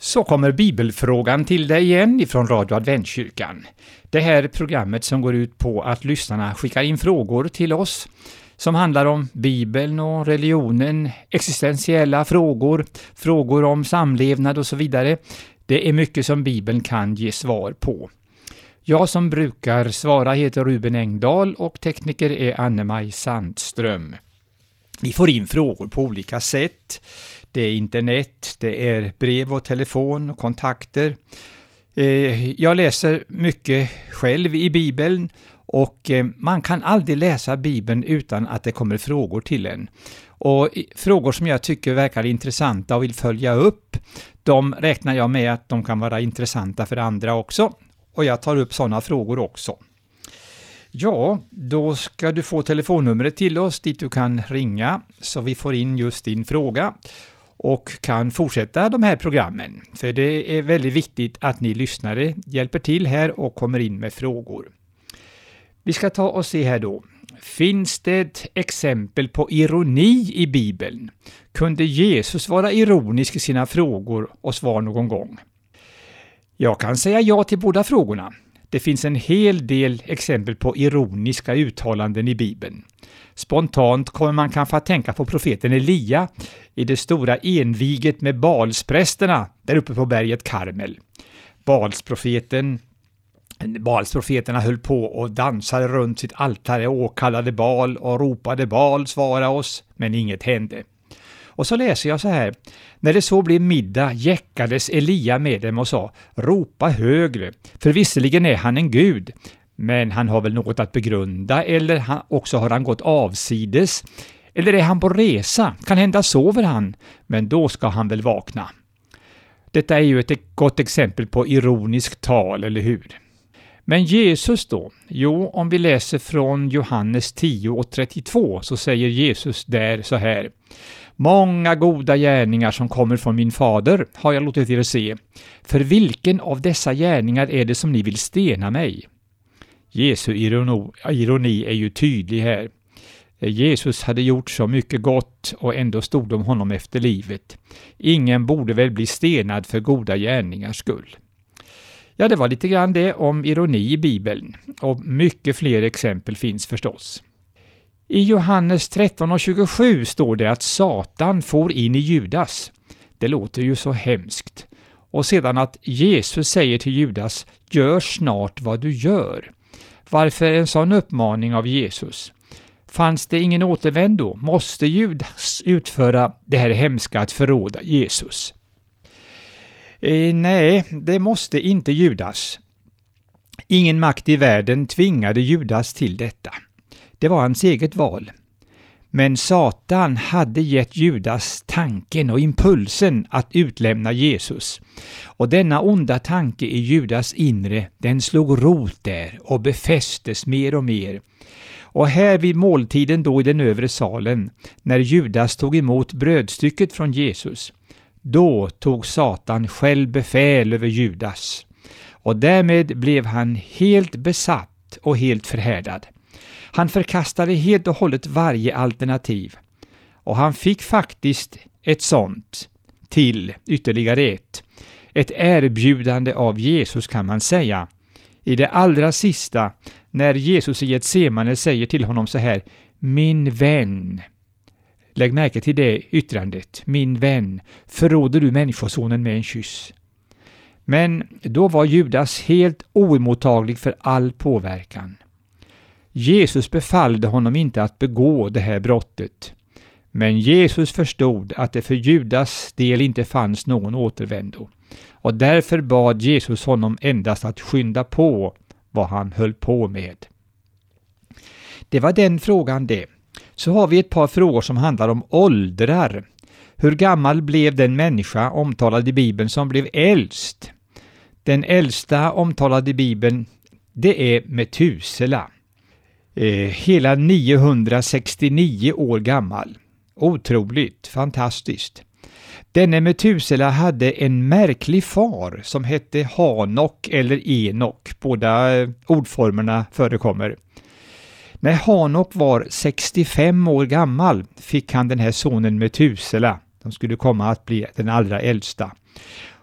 Så kommer bibelfrågan till dig igen ifrån Radio Adventkyrkan. Det här programmet som går ut på att lyssnarna skickar in frågor till oss som handlar om Bibeln och religionen, existentiella frågor, frågor om samlevnad och så vidare. Det är mycket som Bibeln kan ge svar på. Jag som brukar svara heter Ruben Engdahl och tekniker är Anne-Maj Sandström. Vi får in frågor på olika sätt. Det är internet, det är brev och telefon och kontakter. Eh, jag läser mycket själv i Bibeln och eh, man kan aldrig läsa Bibeln utan att det kommer frågor till en. Och frågor som jag tycker verkar intressanta och vill följa upp, de räknar jag med att de kan vara intressanta för andra också. Och jag tar upp sådana frågor också. Ja, då ska du få telefonnumret till oss dit du kan ringa så vi får in just din fråga och kan fortsätta de här programmen. För det är väldigt viktigt att ni lyssnare hjälper till här och kommer in med frågor. Vi ska ta och se här då. Finns det ett exempel på ironi i Bibeln? Kunde Jesus vara ironisk i sina frågor och svar någon gång? Jag kan säga ja till båda frågorna. Det finns en hel del exempel på ironiska uttalanden i Bibeln. Spontant kommer man kanske att tänka på profeten Elia i det stora enviget med Balsprästerna där uppe på berget Karmel. Balsprofeten Balsprofeterna höll på och dansade runt sitt altare och åkallade Bal och ropade Bal, svara oss, men inget hände. Och så läser jag så här. När det så blev middag jäckades Elia med dem och sa Ropa högre, för visserligen är han en gud, men han har väl något att begrunda eller också har han gått avsides. Eller är han på resa? Kan hända sover han, men då ska han väl vakna. Detta är ju ett e- gott exempel på ironiskt tal, eller hur? Men Jesus då? Jo, om vi läser från Johannes 10 och 32 så säger Jesus där så här. Många goda gärningar som kommer från min fader har jag låtit er se. För vilken av dessa gärningar är det som ni vill stena mig? Jesu ironi är ju tydlig här. Jesus hade gjort så mycket gott och ändå stod de honom efter livet. Ingen borde väl bli stenad för goda gärningars skull. Ja, det var lite grann det om ironi i Bibeln och mycket fler exempel finns förstås. I Johannes 13 och 27 står det att Satan for in i Judas. Det låter ju så hemskt. Och sedan att Jesus säger till Judas, gör snart vad du gör. Varför en sån uppmaning av Jesus? Fanns det ingen återvändo? Måste Judas utföra det här hemska att förråda Jesus? Eh, nej, det måste inte Judas. Ingen makt i världen tvingade Judas till detta. Det var hans eget val. Men Satan hade gett Judas tanken och impulsen att utlämna Jesus. Och denna onda tanke i Judas inre, den slog rot där och befästes mer och mer. Och här vid måltiden då i den övre salen, när Judas tog emot brödstycket från Jesus, då tog Satan själv befäl över Judas. Och därmed blev han helt besatt och helt förhärdad. Han förkastade helt och hållet varje alternativ. Och han fick faktiskt ett sånt till ytterligare ett. Ett erbjudande av Jesus kan man säga. I det allra sista, när Jesus i Getsemane säger till honom så här Min vän. Lägg märke till det yttrandet, min vän, förråder du Människosonen med en kyss. Men då var Judas helt oemottaglig för all påverkan. Jesus befallde honom inte att begå det här brottet. Men Jesus förstod att det för Judas del inte fanns någon återvändo. Och därför bad Jesus honom endast att skynda på vad han höll på med. Det var den frågan det. Så har vi ett par frågor som handlar om åldrar. Hur gammal blev den människa omtalad i Bibeln som blev äldst? Den äldsta omtalade i Bibeln, det är Metusela eh, hela 969 år gammal. Otroligt, fantastiskt. Denne Metusela hade en märklig far som hette Hanok eller Enok. Båda eh, ordformerna förekommer. När Hanok var 65 år gammal fick han den här sonen Metusela. De skulle komma att bli den allra äldsta.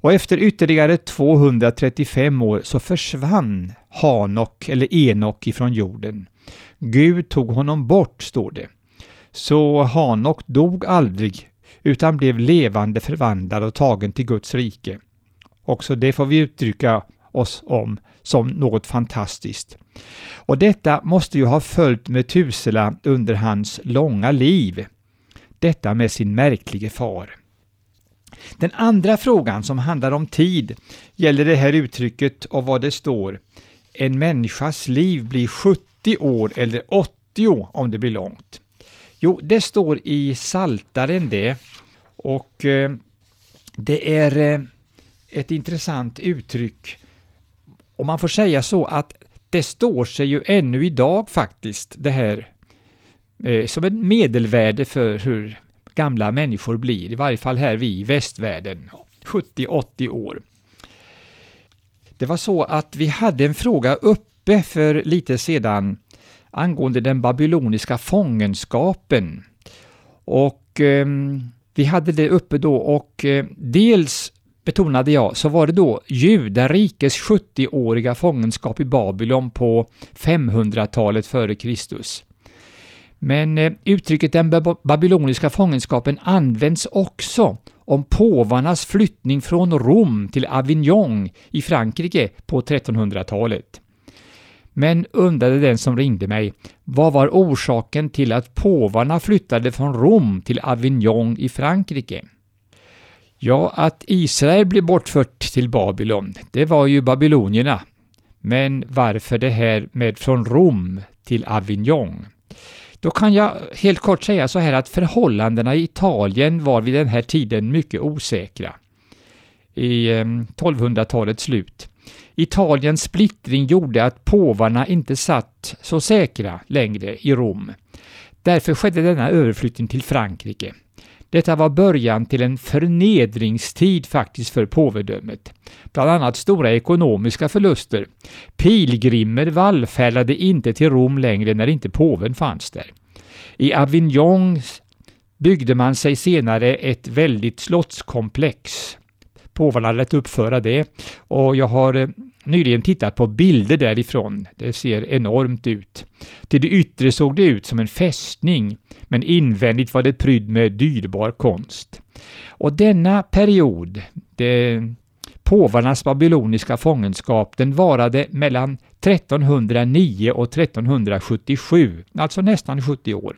Och efter ytterligare 235 år så försvann Hanok eller Enok ifrån jorden. Gud tog honom bort, står det. Så Hanok dog aldrig utan blev levande förvandlad och tagen till Guds rike. Också det får vi uttrycka oss om som något fantastiskt. Och detta måste ju ha följt Metusela under hans långa liv. Detta med sin märklige far. Den andra frågan som handlar om tid gäller det här uttrycket och vad det står. En människas liv blir 70 år eller 80 om det blir långt. Jo, det står i Saltaren det och eh, det är eh, ett intressant uttryck. Och man får säga så att det står sig ju ännu idag faktiskt, det här eh, som ett medelvärde för hur gamla människor blir, i varje fall här vi i västvärlden, 70-80 år. Det var så att vi hade en fråga uppe för lite sedan angående den babyloniska fångenskapen. Och eh, vi hade det uppe då och eh, dels betonade jag, så var det då judarikes 70-åriga fångenskap i Babylon på 500-talet före Kristus. Men eh, uttrycket den babyloniska fångenskapen används också om påvarnas flyttning från Rom till Avignon i Frankrike på 1300-talet. Men undrade den som ringde mig, vad var orsaken till att påvarna flyttade från Rom till Avignon i Frankrike? Ja, att Israel blev bortfört till Babylon, det var ju babylonierna. Men varför det här med från Rom till Avignon? Då kan jag helt kort säga så här att förhållandena i Italien var vid den här tiden mycket osäkra. I eh, 1200-talets slut. Italiens splittring gjorde att påvarna inte satt så säkra längre i Rom. Därför skedde denna överflyttning till Frankrike. Detta var början till en förnedringstid faktiskt för påvedömet. Bland annat stora ekonomiska förluster. Pilgrimer vallfärdade inte till Rom längre när inte påven fanns där. I Avignon byggde man sig senare ett väldigt slottskomplex. Påvarna lät uppföra det och jag har eh, nyligen tittat på bilder därifrån. Det ser enormt ut. Till det yttre såg det ut som en fästning, men invändigt var det prydd med dyrbar konst. Och denna period, det, påvarnas babyloniska fångenskap, den varade mellan 1309 och 1377, alltså nästan 70 år.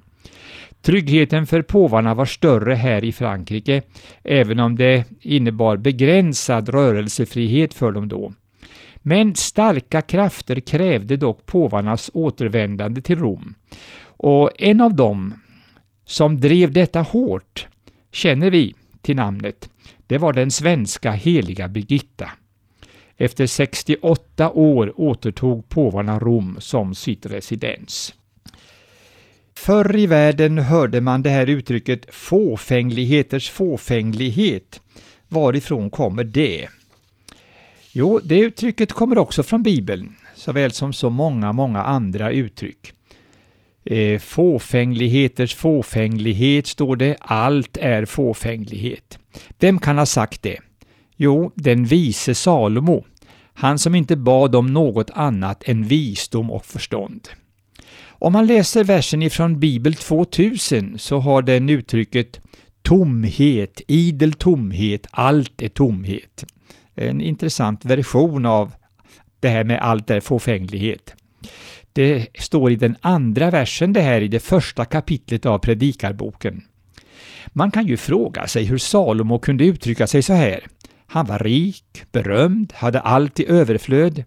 Tryggheten för påvarna var större här i Frankrike, även om det innebar begränsad rörelsefrihet för dem då. Men starka krafter krävde dock påvarnas återvändande till Rom. Och en av dem som drev detta hårt känner vi till namnet. Det var den svenska heliga Birgitta. Efter 68 år återtog påvarna Rom som sitt residens. Förr i världen hörde man det här uttrycket fåfängligheters fåfänglighet. Varifrån kommer det? Jo, det uttrycket kommer också från Bibeln, såväl som så många, många andra uttryck. Eh, fåfängligheters fåfänglighet står det, allt är fåfänglighet. Vem kan ha sagt det? Jo, den vise Salomo, han som inte bad om något annat än visdom och förstånd. Om man läser versen ifrån Bibel 2000 så har den uttrycket tomhet, idel tomhet, allt är tomhet en intressant version av det här med allt är fåfänglighet. Det står i den andra versen det här i det första kapitlet av Predikarboken. Man kan ju fråga sig hur Salomo kunde uttrycka sig så här. Han var rik, berömd, hade allt i överflöd.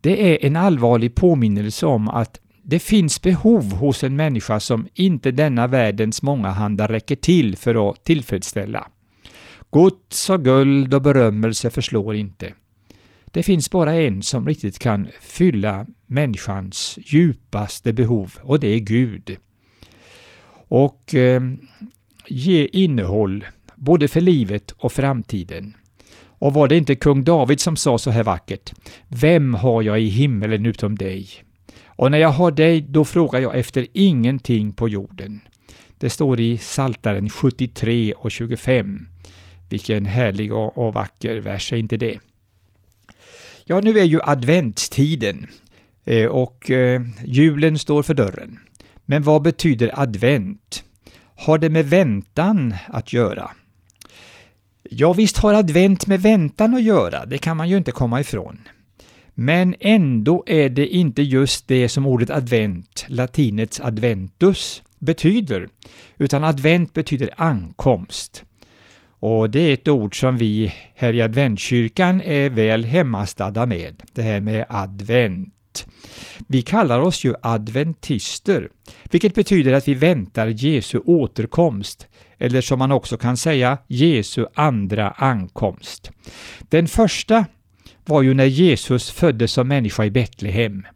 Det är en allvarlig påminnelse om att det finns behov hos en människa som inte denna världens många handar räcker till för att tillfredsställa. Gods och guld och berömmelse förslår inte. Det finns bara en som riktigt kan fylla människans djupaste behov och det är Gud. Och eh, ge innehåll både för livet och framtiden. Och var det inte kung David som sa så här vackert? Vem har jag i himmelen utom dig? Och när jag har dig, då frågar jag efter ingenting på jorden. Det står i Saltaren 73 och 25. Vilken härlig och, och vacker vers är inte det? Ja, nu är ju adventstiden eh, och eh, julen står för dörren. Men vad betyder advent? Har det med väntan att göra? Ja, visst har advent med väntan att göra, det kan man ju inte komma ifrån. Men ändå är det inte just det som ordet advent, latinets adventus, betyder, utan advent betyder ankomst. Och det är ett ord som vi här i adventkyrkan är väl hemmastadda med, det här med advent. Vi kallar oss ju adventister, vilket betyder att vi väntar Jesu återkomst, eller som man också kan säga Jesu andra ankomst. Den första var ju när Jesus föddes som människa i Betlehem.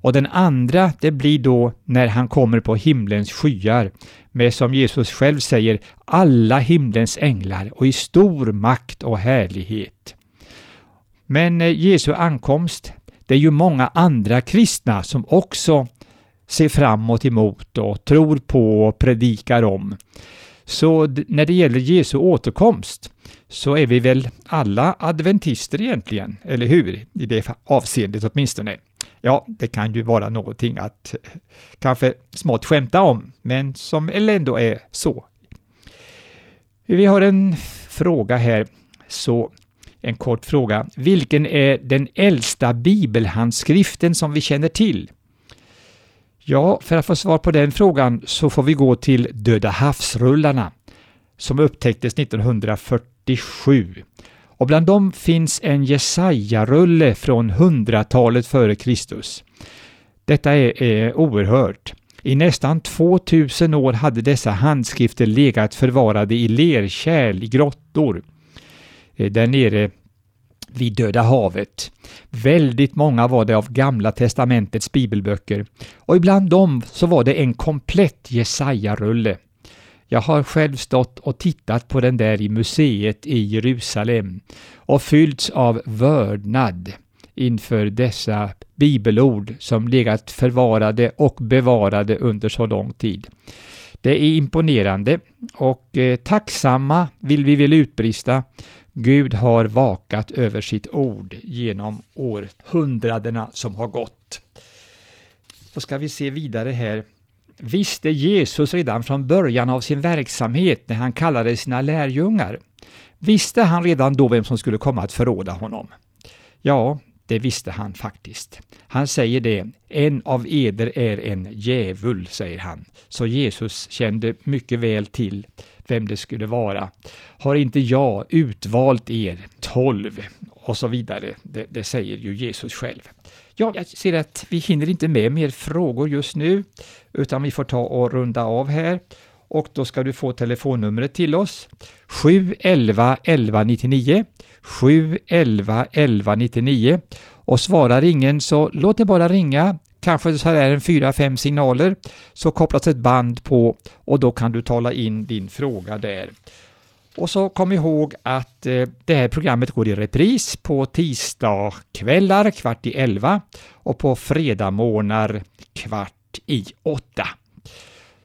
Och den andra, det blir då när han kommer på himlens skyar med, som Jesus själv säger, alla himlens änglar och i stor makt och härlighet. Men eh, Jesu ankomst, det är ju många andra kristna som också ser framåt emot och tror på och predikar om. Så när det gäller Jesu återkomst så är vi väl alla adventister egentligen, eller hur? I det avseendet åtminstone. Ja, det kan ju vara någonting att eh, kanske smått skämta om, men som ändå är så. Vi har en fråga här, så en kort fråga. Vilken är den äldsta bibelhandskriften som vi känner till? Ja, för att få svar på den frågan så får vi gå till Döda havsrullarna som upptäcktes 1947. Och bland dem finns en Jesaja-rulle från hundratalet före Kristus. Detta är, är oerhört. I nästan 2000 år hade dessa handskrifter legat förvarade i lerkärl i grottor. Eh, där nere vid Döda havet. Väldigt många var det av Gamla testamentets bibelböcker och ibland dem så var det en komplett Jesaja-rulle. Jag har själv stått och tittat på den där i museet i Jerusalem och fyllts av vördnad inför dessa bibelord som legat förvarade och bevarade under så lång tid. Det är imponerande och eh, tacksamma vill vi väl utbrista Gud har vakat över sitt ord genom århundradena som har gått. Då ska vi se vidare här. Visste Jesus redan från början av sin verksamhet när han kallade sina lärjungar? Visste han redan då vem som skulle komma att förråda honom? Ja, det visste han faktiskt. Han säger det, en av eder är en djävul, säger han. Så Jesus kände mycket väl till vem det skulle vara. Har inte jag utvalt er tolv? Och så vidare. Det, det säger ju Jesus själv. Ja, jag ser att vi hinner inte med mer frågor just nu, utan vi får ta och runda av här. Och då ska du få telefonnumret till oss. 711 1199 711 1199 och svarar ingen så låt det bara ringa kanske så här en fyra, fem signaler, så kopplas ett band på och då kan du tala in din fråga där. Och så kom ihåg att eh, det här programmet går i repris på tisdagskvällar kvart i elva och på fredagmorgnar kvart i åtta.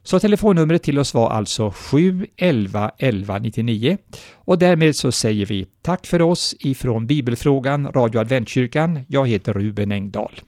Så telefonnumret till oss var alltså 711 1199 och därmed så säger vi tack för oss ifrån Bibelfrågan Radio Adventkyrkan. Jag heter Ruben Engdahl.